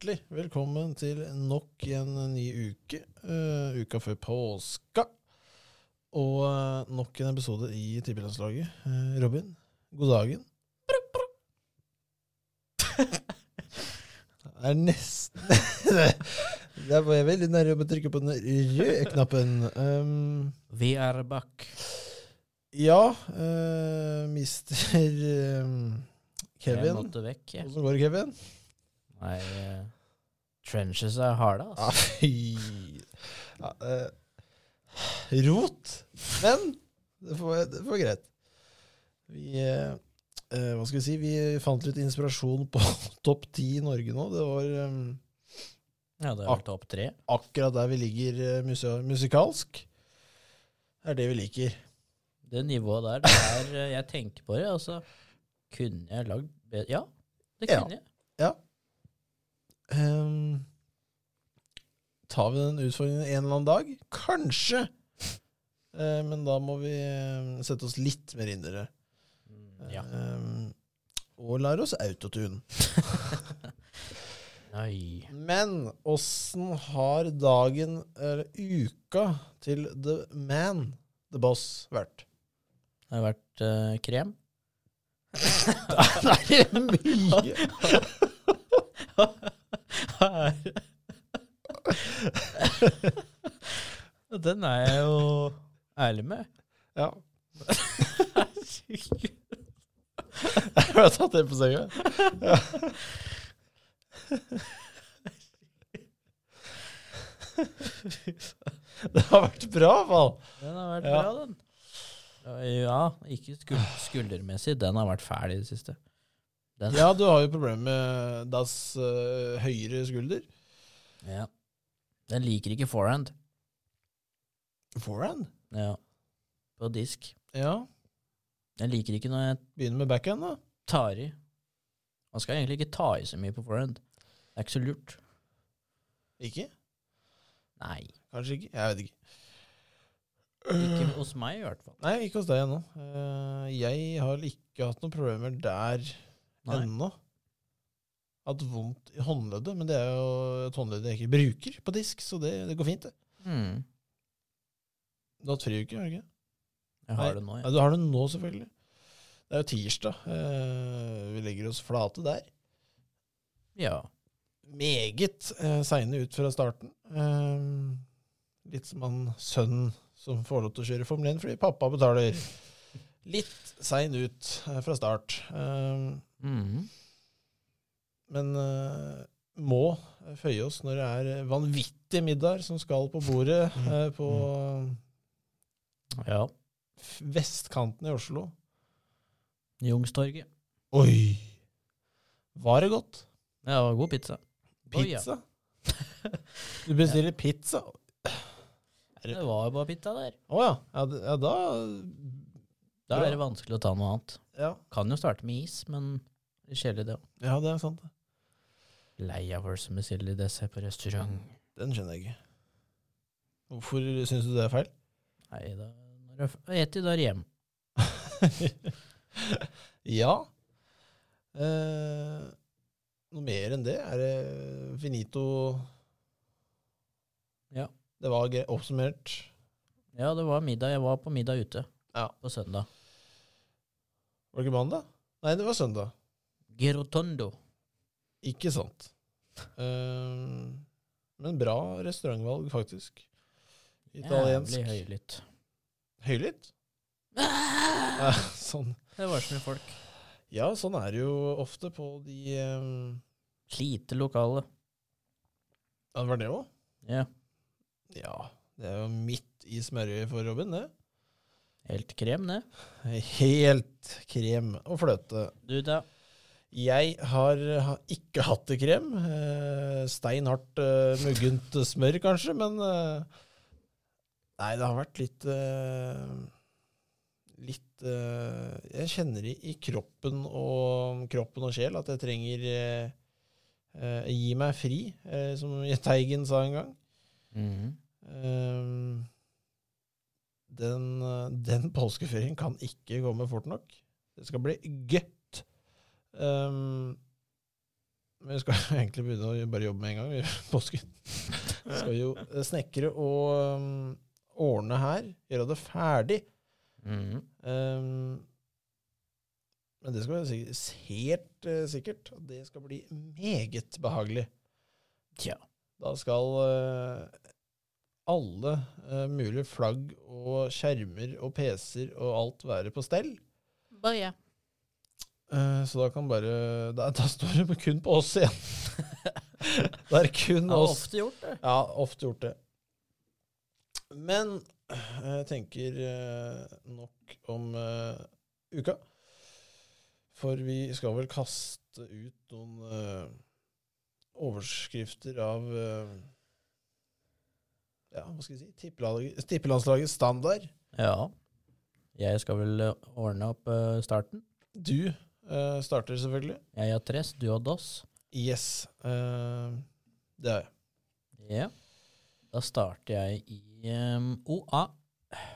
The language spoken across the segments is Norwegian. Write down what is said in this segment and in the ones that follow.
hjertelig velkommen til nok en ny uke. Uh, uka før påska. Og uh, nok en episode i Tippelandslaget. Uh, Robin, god dagen. Det er nesten Der var jeg veldig nærme å trykke på den røde knappen. Um, Vi er back. ja, uh, mister um, Jeg Kevin. måtte vekk, jeg. Hvordan går det, Kevin? Nei, trenches er harde, altså. ja, uh, Rot. Men det får, det får greit. Vi eh, Hva skal vi si? Vi fant litt inspirasjon på topp ti i Norge nå. Det var um, Ja, det var topp tre. akkurat der vi ligger eh, musikalsk. Det er det vi liker. Det nivået der, det er Jeg tenker på det, altså. Kunne jeg lagd bedre Ja, det Ja. kunne jeg. Um, tar vi den utfordringen en eller annen dag? Kanskje. Uh, men da må vi uh, sette oss litt mer inn i det. Mm, Ja. Um, og lære oss autotune. Nei. Men åssen har dagen, eller uka, til the man, the boss, vært? Det har vært uh, krem. Det er mye! Den er jeg jo ærlig med. Ja. Jeg har tatt det på senga. Ja. Det har vært bra, i hvert fall. Den har vært Ja. bra, den. Ja, ikke skuldermessig. Den har vært fæl i det siste. Den, Ja, du har jo problemer med das uh, høyre skulder. ja. Den liker ikke forehand. Forehand? Ja. På disk. Ja. Den liker ikke når jeg Begynner med backhand, da. tar i. Man skal egentlig ikke ta i så mye på forehand. Det er ikke så lurt. Ikke? Nei. Kanskje ikke. Jeg vet ikke. Ikke hos meg, i hvert fall. Nei, ikke hos deg ennå. Eh, jeg har ikke hatt noen problemer der Nei. ennå. Hatt vondt i håndleddet, men det er jo et håndledd jeg ikke bruker på disk, så det, det går fint, det. Mm. Du har hatt friuke, har du ikke? Jeg har det nå, Ja, Nei, du har det nå, selvfølgelig. Det er jo tirsdag. Eh, vi legger oss flate der. Ja. Meget eh, seine ut fra starten. Eh, litt som han sønnen som får lov til å kjøre Formel 1 fordi pappa betaler. Litt sein ut eh, fra start. Um, mm -hmm. men uh, må føye oss når det er vanvittige middager som skal på bordet uh, på ja. vestkanten i Oslo. Youngstorget. Oi! Var det godt? Ja, det var god pizza. Oi, ja. Pizza? Du bestiller pizza? Det var jo bare pizza der. Å ja. Ja, ja da Da er det vanskelig å ta noe annet. ja. Kan jo starte med is, men det er kjedelig det òg. ja, det er sant. det. Lei av med Det dessert på restaurant. Den skjønner jeg ikke. Hvorfor syns du det er feil? Nei da, spiser der hjemme. ja. Eh, noe mer enn det? Er det finito Ja. Det var oppsummert. Ja, det var middag. Jeg var på middag ute Ja. på søndag. Var det ikke mandag? Nei, det var søndag. Gerotondo. Ikke sant. Eh, men bra restaurantvalg, faktisk. Italiensk. Jævlig høylytt. Høylytt? Ja, sånn. Det var så mye folk. ja, sånn er det jo ofte på de um... Lite lokale. Ja, det var det òg? Ja. Ja. Det er jo midt i smørøyet for Robin, det. Helt krem, det. Helt krem og fløte. Du, da? Jeg har, har ikke hatt det krem. Eh, Steinhardt eh, muggent smør, kanskje, men eh, Nei, det har vært litt Litt Jeg kjenner i, i kroppen og kroppen og sjel at jeg trenger Gi meg fri, som Teigen sa en gang. Mm Eh, den, eh, den påskeferien kan ikke komme fort nok. Det skal bli gøtt. Um, Men vi skal egentlig begynne å bare jobbe med en gang. i Påsken. Vi skal jo eh, snekre og um, ordne her. Gjøre det ferdig. Mhm. Um, men det skal være sikkert, helt uh, sikkert det skal bli meget behagelig. Tja. Da skal eh, alle uh, mulige flagg og skjermer og PC-er og alt være på stell. Bare, ja. Uh, så da kan bare Da, da står det kun på oss igjen. det er kun Har oss. ofte gjort det. Ja, ofte gjort det. Men eh, jeg tenker nok om uka. For vi skal vel kaste ut noen overskrifter av Ja, hva skal vi si? Tippelandslagets standard. Ja. Jeg skal vel eh, ordne opp uh, starten. Du uh, starter selvfølgelig. Jeg har Tress, du har Doss. Yes. Uh, det har jeg. Ja. Da starter jeg i um, OA.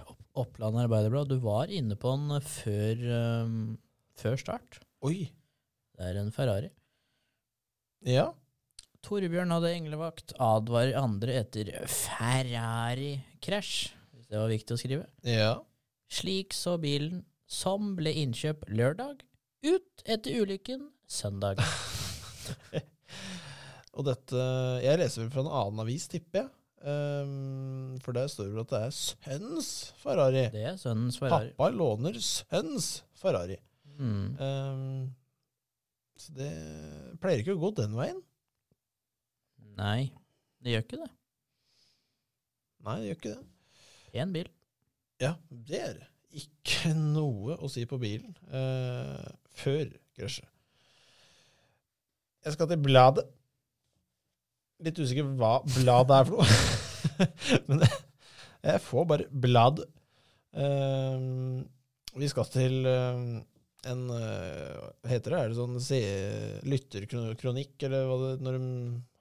Opp- Oppland Arbeiderblad. Du var inne på den før, um, før start. Oi. Det er en Ferrari. Ja. Torbjørn hadde englevakt. Advarer andre etter Ferrari-krasj. Hvis det var viktig å skrive. Ja. Slik så bilen, som ble innkjøp lørdag, ut etter ulykken søndag. Og dette Jeg leser vel fra en annen avis, tipper jeg. Um, for der står det vel at det er sønns Ferrari. Det er sønnens Ferrari. Pappa låner sønns Ferrari. Mm. Um, så det pleier ikke å gå den veien. Nei, det gjør ikke det. Nei, det gjør ikke det. Én bil. Ja, det er. Ikke noe å si på bilen eh, før krasjet. Jeg skal til bladet. Litt usikker hva bladet er for noe. Men jeg får bare blad. Eh, vi skal til eh, en eh, Hva heter det? Er det sånn lytterkronikk, eller hva det når de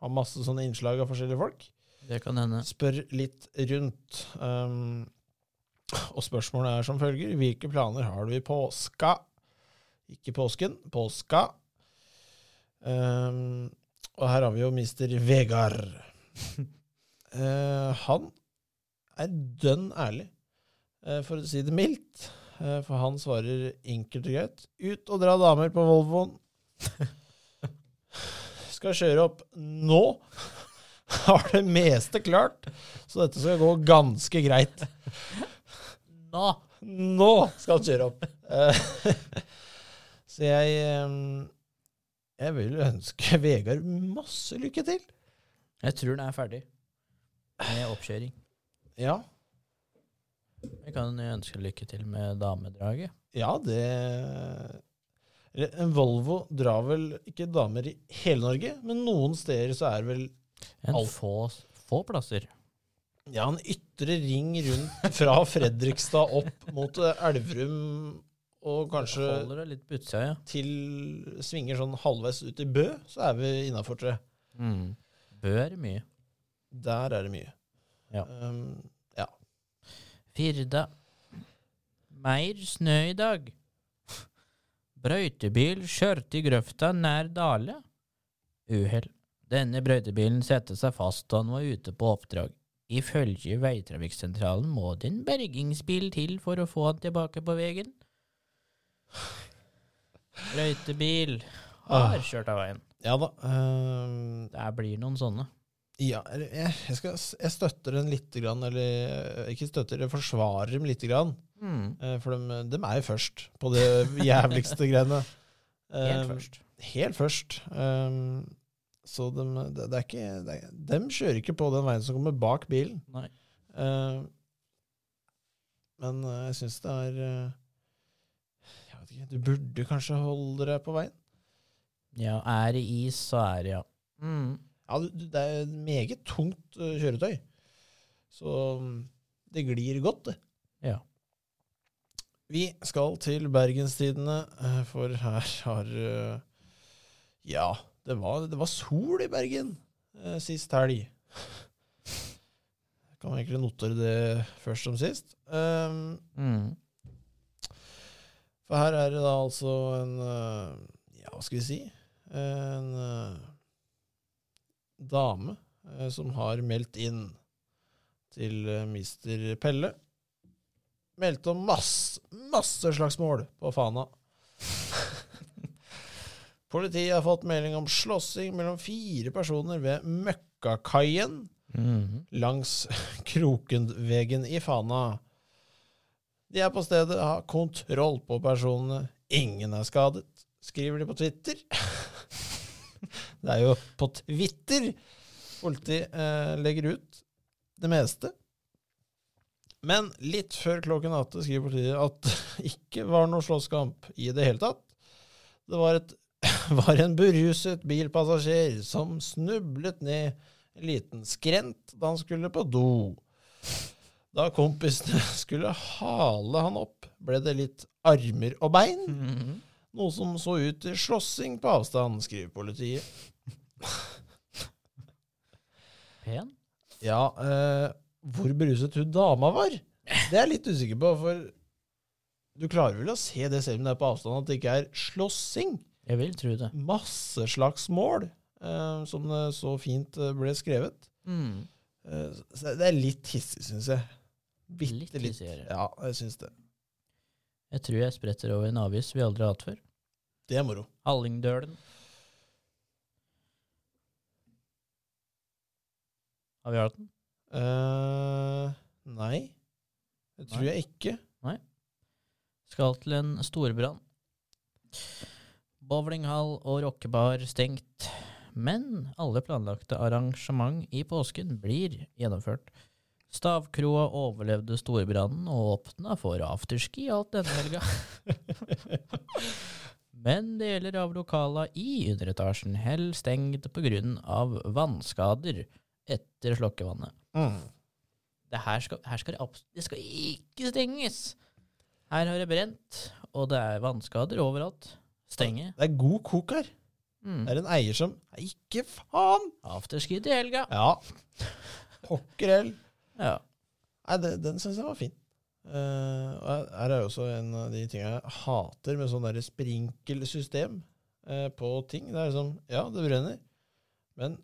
har masse sånne innslag av forskjellige folk? Det kan hende. spør litt rundt. Um, og spørsmålet er som følger. Hvilke planer har du i påska? Ikke påsken, påska. Um, og her har vi jo mister Vegard. uh, han er dønn ærlig, uh, for å si det mildt. Uh, for han svarer enkelt og greit. Ut og dra damer på Volvoen. Skal kjøre opp nå. Har det meste klart, så dette skal gå ganske greit. Nå! Nå skal han kjøre opp. Eh, Så jeg Jeg vil ønske Vegard masse lykke til. Jeg tror den er ferdig med oppkjøring. Ja, Vi kan ønske lykke til med damedraget. ja det En Volvo drar vel ikke damer i hele Norge, men noen steder så er vel En Alt. få, få plasser. ja, en ytre ring rundt fra Fredrikstad opp mot eh, Elverum og kanskje det utsida, ja. til svinger sånn halvveis ut i Bø, så er vi innafor, tror jeg. Mm. det mye. Der er det mye. Ja. Um, Firda. Mer snø i dag. Brøytebil kjørte i grøfta nær Dale. Uhell. Denne brøytebilen satte seg fast da han var ute på oppdrag. Ifølge veitrafikksentralen må det en bergingsbil til for å få han tilbake på veien. Brøytebil har kjørt av veien. ja da. Um, Det blir noen sånne. ja, jeg, jeg, skal, jeg støtter den lite grann, eller ikke støtter, jeg forsvarer dem lite grann. Mm. eh, For de, de, er jo først på det jævligste greiene. Helt Um, først. Helt først. Um, så de, det, det er ikke det de, kjører ikke på den veien som kommer bak bilen. Nei. Uh, men jeg syns det er Jeg vet ikke, Du burde kanskje holde deg på veien. Ja, er det is, så er det ja. Mm. Ja, det er et meget tungt kjøretøy. Så um, det glir godt, det. Ja. Vi skal til Bergenstidene, uh, for her har uh, Ja, det var, det var sol i Bergen uh, sist helg. Jeg kan egentlig notere det først som sist. Um, Mm. For her er det da altså en Ja, hva skal vi si? En dame eh, som har meldt inn til eh, mister Pelle. Meldte om masse, masse slagsmål på Fana. Politiet har fått melding om slåssing mellom fire personer ved Møkkakaien Mhm. langs Krokenvegen i Fana. De er på stedet, har kontroll på personene. Ingen er skadet, skriver de på Twitter. Det er jo på Twitter politiet eh, legger ut det meste. Men litt før klokken åtte skriver politiet at det ikke var noe slåsskamp i det hele tatt. Det var, et, var en beruset bilpassasjer som snublet ned en liten skrent da han skulle på do. Da kompisene skulle hale han opp, ble det litt armer og bein. Mhm. Noe som så ut til slåssing på avstand, skriver politiet. Pen. Ja, eh, hvor beruset hun dama var, det er jeg litt usikker på, for du klarer vel å se det selv om det er på avstand, at det ikke er slåssing. Jeg vil tro det. Masseslagsmål, eh, som det så fint eh, ble skrevet. Mm. Eh, så det er litt hissig, syns jeg. Bitte Litt litt. hissigere. Ja, jeg syns det. Jeg tror jeg spretter over en avis vi aldri har hatt før. Det er moro. Hallingdølen. Har vi hatt den? Eh, nei, det tror Nei. jeg ikke. Skal til en storbrann. Bowlinghall og rockebar stengt, men alle planlagte arrangement i påsken blir gjennomført. Stavkroa overlevde storbrannen og åpna for afterski alt denne helga. Men deler av lokala i underetasjen hell stengt pga. vannskader etter slokkevannet. Mm. Det her skal, her skal det, det skal ikke stenges. Her har det brent, og det er vannskader overalt. Stenge. Det er god kok her. Mm. Det er en eier som Ikke faen! Afterski til helga. Ja. Pokker. Ja. Nei, det, den syns jeg var fin. Uh, her er jo også en av de tingene jeg hater med sånn sprinkelsystem uh, på ting. Det er liksom Ja, det brenner, men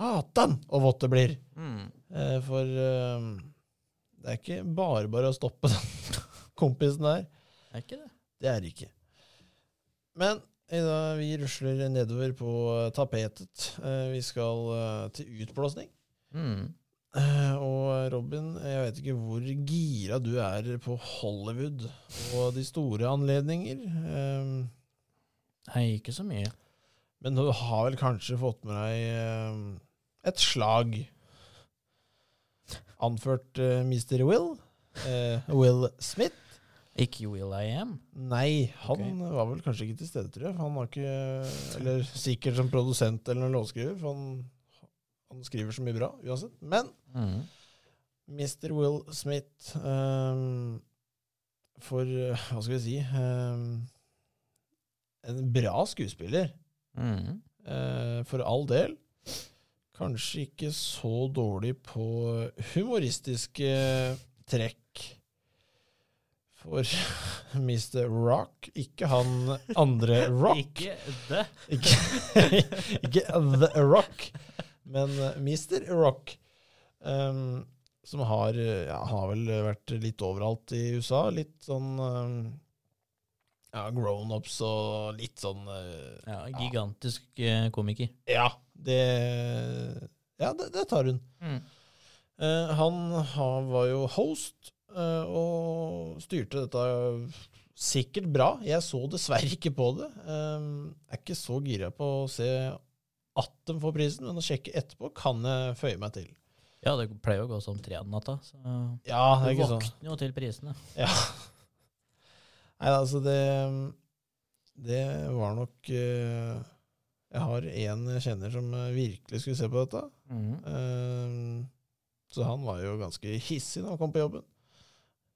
satan og vått det blir! Mm. Eh, for eh, det er ikke bare bare å stoppe den kompisen der. Er ikke det? Det er det ikke. Men i vi rusler nedover på tapetet. Eh, vi skal eh, til utblåsning. Mm. Eh, og Robin, jeg vet ikke hvor gira du er på Hollywood og de store anledninger. Eh, Nei, ikke så mye. men du har vel kanskje fått med deg eh, et slag anført uh, Mr. Will? Uh, Will Smith? Ikke Will I Am. Nei, han var vel kanskje ikke til stede, tror jeg. Han har ikke Eller sikkert som produsent eller låtskriver, for han, han skriver så mye bra uansett. Men Mm. Mr. Will Smith um, For eh, hva skal vi si um, En bra skuespiller, Mm. Uh, for all del. Kanskje ikke så dårlig på humoristiske trekk. For Mr. Rock, ikke han andre Rock. Ikke The. Ikke, ikke The Rock, men eh, Mr. Rock. Um, som har eh, ja, har vel vært litt overalt i USA. Litt sånn um, ja, grown-ups og litt sånn uh, Ja, gigantisk ja. komiker. Ja, det Ja, det, det tar hun. Mm. Eh, han, var jo host eh, og styrte dette sikkert bra. Jeg så dessverre ikke på det. Jeg er ikke så gira på å se at de får prisen, men å sjekke etterpå kan jeg føye meg til. Ja, det pleier å gå som tre om natta, så Ja, det er ikke sånn. våkner jo til prisene. Ja. Nei, altså det Det var nok eh, Jeg har en jeg kjenner som eh, virkelig skulle se på dette. Mm. Eh, så han var jo ganske hissig da han kom på jobben.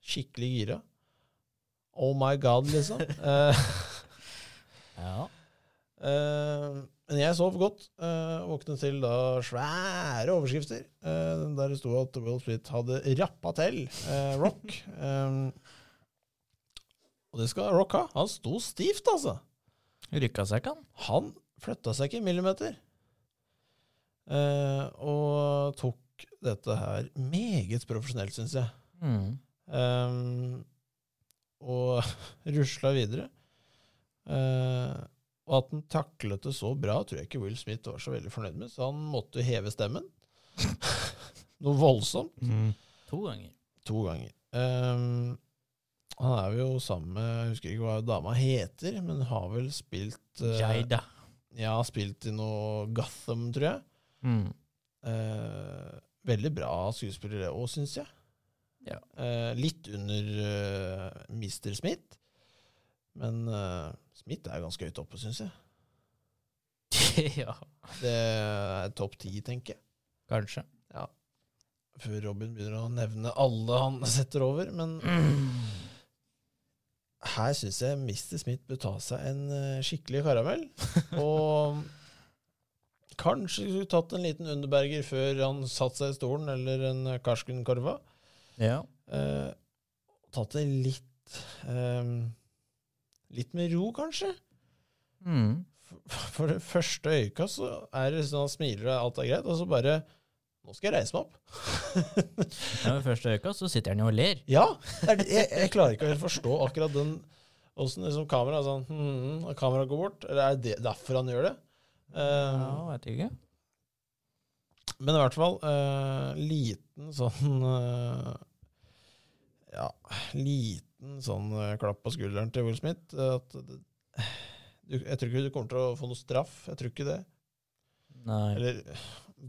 Skikkelig gira. Oh my god, liksom. uh, Ja. uh, men jeg sov godt. Uh, våknet til da svære overskrifter der det sto at Will Smith hadde rappa til Rock. Um, og det skal Rock ha. Han sto stivt, altså. Rykka seg ikke han? Han flytta seg ikke en millimeter. Eh, og tok dette her meget profesjonelt, syns jeg. Mm. Um, og rusla videre. Eh, og at han taklet det så bra, tror jeg ikke Will Smith var så veldig fornøyd med, så han måtte heve stemmen. Noe voldsomt. To ganger. To ganger. Um, han er jo sammen med Jeg husker ikke hva dama heter, men har vel spilt eh, Jada. Ja, spilt i noe Gotham, tror jeg. Mm. Eh, veldig bra skuespillere òg, syns jeg. Ja. Eh, litt under eh, Mr. Smith, men eh, Smith er ganske høyt oppe, syns jeg. ja, Det er topp ti, tenker jeg. kanskje. Ja. Før Robin begynner å nevne alle han setter over. Men her syns jeg Mr. Smith bør ta seg en eh, skikkelig karamell. Og kanskje skulle tatt en liten Underberger før han satte seg i stolen, eller en Karsken Korva. Ja. Eh, tatt det litt eh, Litt med ro, kanskje. Mm. For, for det første øyekast så er det sånn han smiler og alt er greit, og så bare Nå skal jeg reise meg opp. ja ved første øyekast så sitter han jo og ler. Ja! Jeg, jeg klarer ikke å helt forstå akkurat den Åssen liksom kameraet sånn hmm, og Kameraet går bort. Eller er det derfor han gjør det? Uh, Ja, vet ikke. Men i hvert fall uh, liten sånn uh, Ja, liten sånn eh, klapp på skulderen til Will Smith. eh, At jeg tror ikke du kommer til å få noe straff. Jeg tror ikke det. Nei. Eller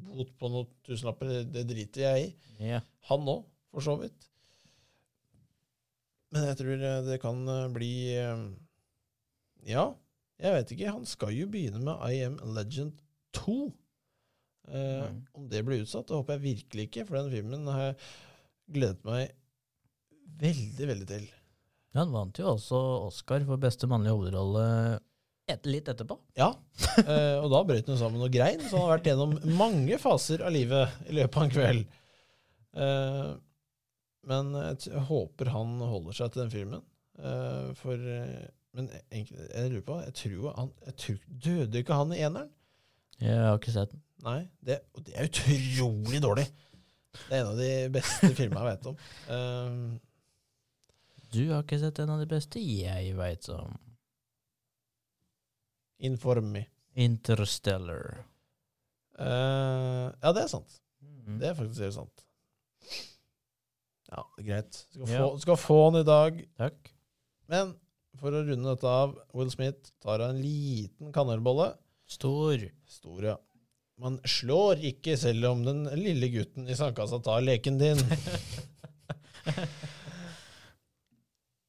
bot på noen tusenlapper. Det, det driter jeg i. Ja. Han òg, for så vidt. Men jeg tror eh, det kan eh, bli eh, Ja, jeg vet ikke. Han skal jo begynne med I Am Legend 2. Eh, Mm. Om det blir utsatt, det håper jeg virkelig ikke, for den filmen har jeg gledet meg veldig, veldig til. Han vant jo også Oscar for beste mannlige hovedrolle et, litt etterpå. Ja, eh, og da brøt hun sammen og grein, så han har vært gjennom mange faser av livet i løpet av en kveld. Eh, men jeg, jeg håper han holder seg til den filmen. Eh, for eh, Men egentlig, jeg lurer på Jeg tror han jeg tror, Døde ikke han i eneren? Jeg har ikke sett den. Nei. Det, og det er utrolig dårlig. Det er en av de beste filmene jeg vet om. Eh, Du har ikke sett en av de beste jeg veit om. Inform me. Interstellar. Uh, ja, det er sant. Mm. Det er faktisk helt sant. Ja, det greit. Skal få, Ja. skal få han i dag. Takk. Men for å runde dette av, Will Smith tar en liten kanelbolle. Stor. Stor, ja. Man slår ikke selv om den lille gutten i sandkassa tar leken din.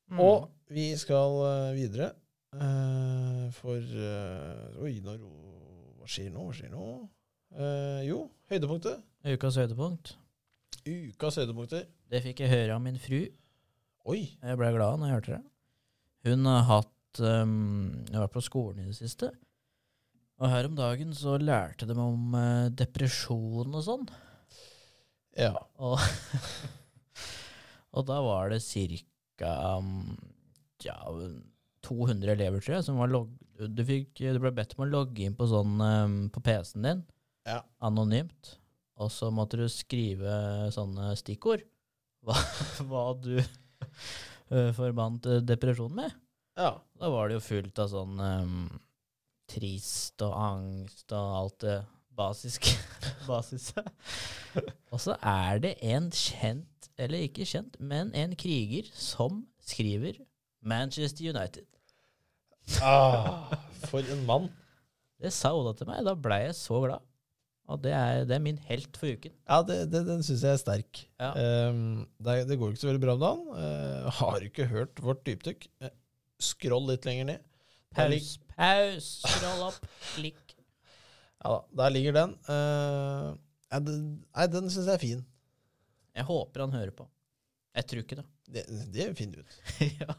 Mm. Og vi skal eh, videre. Eh, for uh, Oi, nå, ro- hva skjer nå? Hva skjer nå? Uh, jo, høydepunktet. Ukas høydepunkt. Ukas høydepunkter. Det fikk jeg høre av min fru. Oi. Jeg ble glad når jeg hørte det. Hun har hatt um, Jeg har vært på skolen i det siste. Og her om dagen så lærte de om uh, depresjon og sånn. Ja. Og, og da var det cirka Um, ja, 200 elever, tror jeg, som var log Du, fikk, du ble bedt om å logge inn på sånn um, på PC-en din, Ja. anonymt. Og så måtte du skrive sånne stikkord. Hva, hva du uh, forbandt eh, depresjon med. ja. Da var det jo fullt av sånn um, trist og angst og alt det basiske. Basis og så er det en kjent, eller ikke kjent, men en kriger som skriver Manchester United. Ah, for en mann. Det sa Oda til meg, da blei jeg så glad. Og det er, det er min helt for uken. Ja, det, det, den syns jeg er sterk. Ja. Um, det, det går ikke så veldig bra om dagen. Uh, har ikke hørt vårt dypdykk. Uh, scroll litt lenger ned. Paus, paus, scroll opp, klikk. Ja da, der ligger den. Uh, nei, den syns jeg er fin. Jeg håper han hører på. Jeg tror ikke det. Det, det finner vi ut. ja.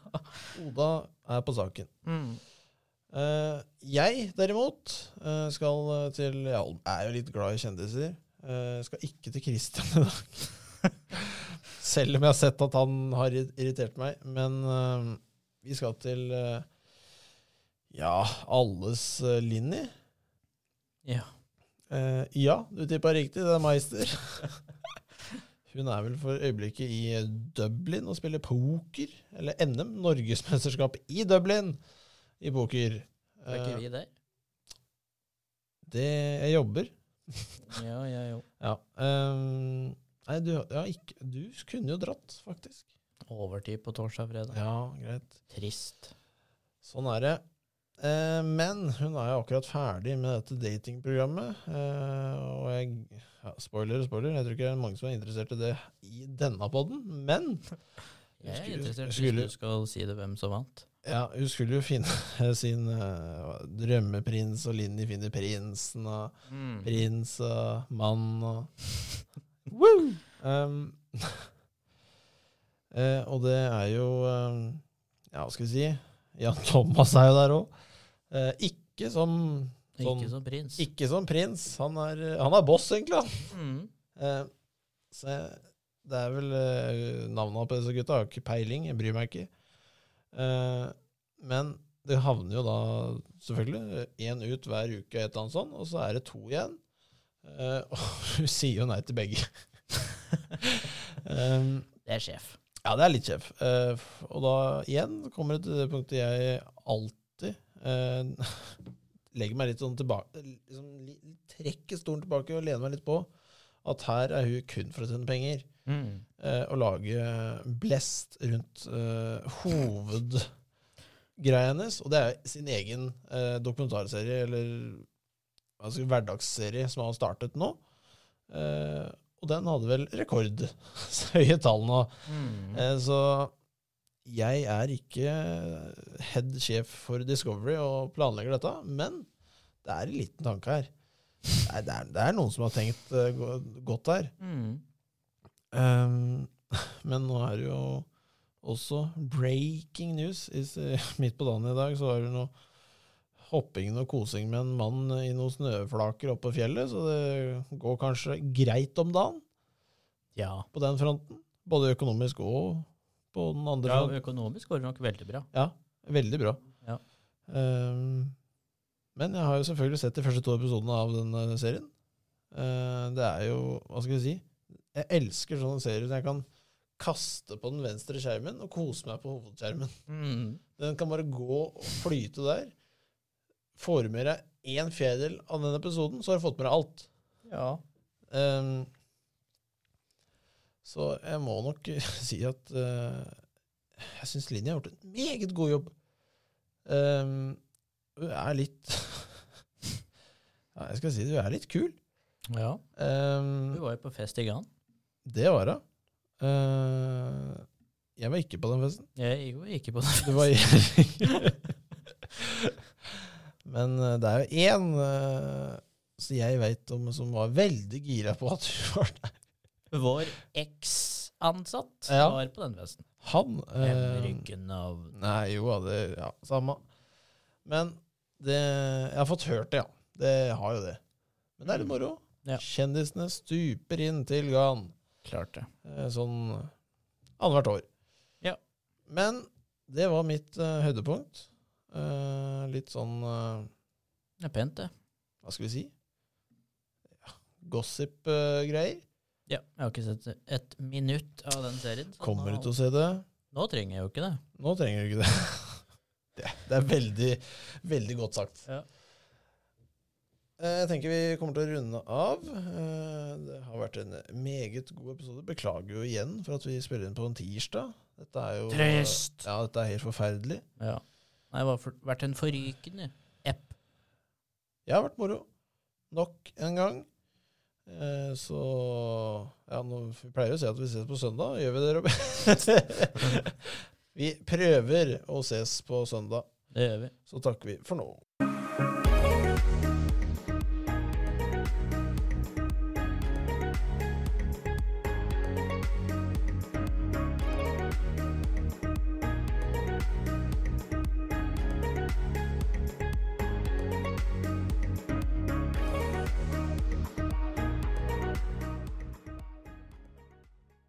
Oda er på saken. Mm. Uh, jeg, derimot, uh, skal til Jeg er jo litt glad i kjendiser. Uh, skal ikke til Christian i dag. Selv om jeg har sett at han har irritert meg. Men vi skal til ja, alles Linni. ja. Ja, du tippa riktig. Det er Meister. Hun er vel for øyeblikket i Dublin og spiller poker. Eller NM, Norgesmesterskap i Dublin i poker. Er ikke Eh, vi der? det Jeg jobber. Ja, ja, jo. Ja. Um, nei, du, ja, ikke, du kunne jo dratt, faktisk. Overtid på torsdag og fredag. Ja, greit. Trist. Sånn er det. Eh, men hun er jo akkurat ferdig med dette datingprogrammet. Eh, og jeg ja, Spoiler, spoiler. Jeg tror ikke det er mange som er interessert i det i denne poden. Men Jeg er Skulle- interessert skulle- hvis du skal si det hvem som vant. ja, hun skulle jo finne sin uh, drømmeprins, og Linni finner prinsen, og prins og mann og Woo! Um, uh, og det er jo um, Ja, hva skal vi si? Jan Thomas er jo der òg. Uh, ikke som sånn, Ikke som prins. Ikke som prins. Han er, han er boss, egentlig. Mm. Eh, så det er vel eh, navnene på disse gutta. Har ikke peiling, jeg bryr meg ikke. Eh, men det havner jo da selvfølgelig én ut hver uke, et eller annet sånt, og så er det to igjen. Eh, og hun sier jo nei til begge. um, Det er sjef. ja, det er litt sjef. Eh, og da igjen kommer det til det punktet jeg alltid eh, legger meg litt sånn tilbake liksom, Trekker stolen tilbake og lener meg litt på at her er hun kun for å tjene penger. Mm. Eh, og lage blest rundt eh, hovedgreia hennes. Og det er sin egen eh, dokumentarserie, eller altså, hverdagsserie, som har startet nå. Eh, og den hadde vel rekordhøye tall nå. Mm. Eh, så jeg er ikke head sjef for Discovery og planlegger dette, men det er en liten tanke her. Nei, det, er, det er noen som har tenkt uh, godt der. Mm. Um, men nå er det jo også breaking news. Is, uh, midt på dagen i dag så var det noe hopping og kosing med en mann i noen snøflaker oppe på fjellet, så det går kanskje greit om dagen Ja. på den fronten. Både økonomisk og på den andre ja. fronten. Økonomisk går det nok veldig bra. Ja, veldig bra. Ja. Um, men jeg har jo selvfølgelig sett de første to episodene av denne serien. Uh, det er jo Hva skal jeg si? Jeg elsker sånne serier som jeg kan kaste på den venstre skjermen og kose meg på hovedskjermen. Mm. Den kan bare gå og flyte der. Får du med deg én fjerdedel av den episoden, så har du fått med deg alt. Ja. Um, så jeg må nok si at uh, jeg syns Linni har gjort en meget god jobb. Um, hun er litt ja, Jeg skal si det, hun er litt kul. ja. Um, Du var jo på fest i Gran. det var hun. Uh, jeg var ikke på den festen. Jeg var ikke på den. festen. var Men uh, det er jo én uh, som jeg veit om som var veldig gira på at hun var der. Vår eks-ansatt Ja. var på den festen. Han eh, Ryggen av Nei, jo, da, det Ja, samme. Men det Jeg har fått hørt det, ja. Det har jo det. Men det er litt moro. Ja. Kjendisene stuper inn til Gan. Klart det. Eh, Sånn annethvert år. Ja. Men det var mitt uh, høydepunkt. Uh, litt sånn uh, Det er pent, det. Hva skal vi si? Ja, Gossip-greier. Ja, jeg har ikke sett et minutt av den serien. Kommer du til å se det? nå trenger jeg jo ikke det. Nå trenger du ikke det. det, det er veldig, veldig godt sagt. Ja. Eh, Jeg tenker vi kommer til å runde av. Eh, Det har vært en meget god episode. Beklager jo igjen for at vi spiller inn på en tirsdag. Dette er jo Trist. Ja, dette er helt forferdelig. Ja. Nei, det har for- vært en forrykende app. Det har vært moro. Nok en gang. Eh, Så Ja, nå, vi pleier å si at vi ses på søndag. Gjør vi det, Robin? vi prøver å ses på søndag. Det gjør vi. Så takker vi for nå.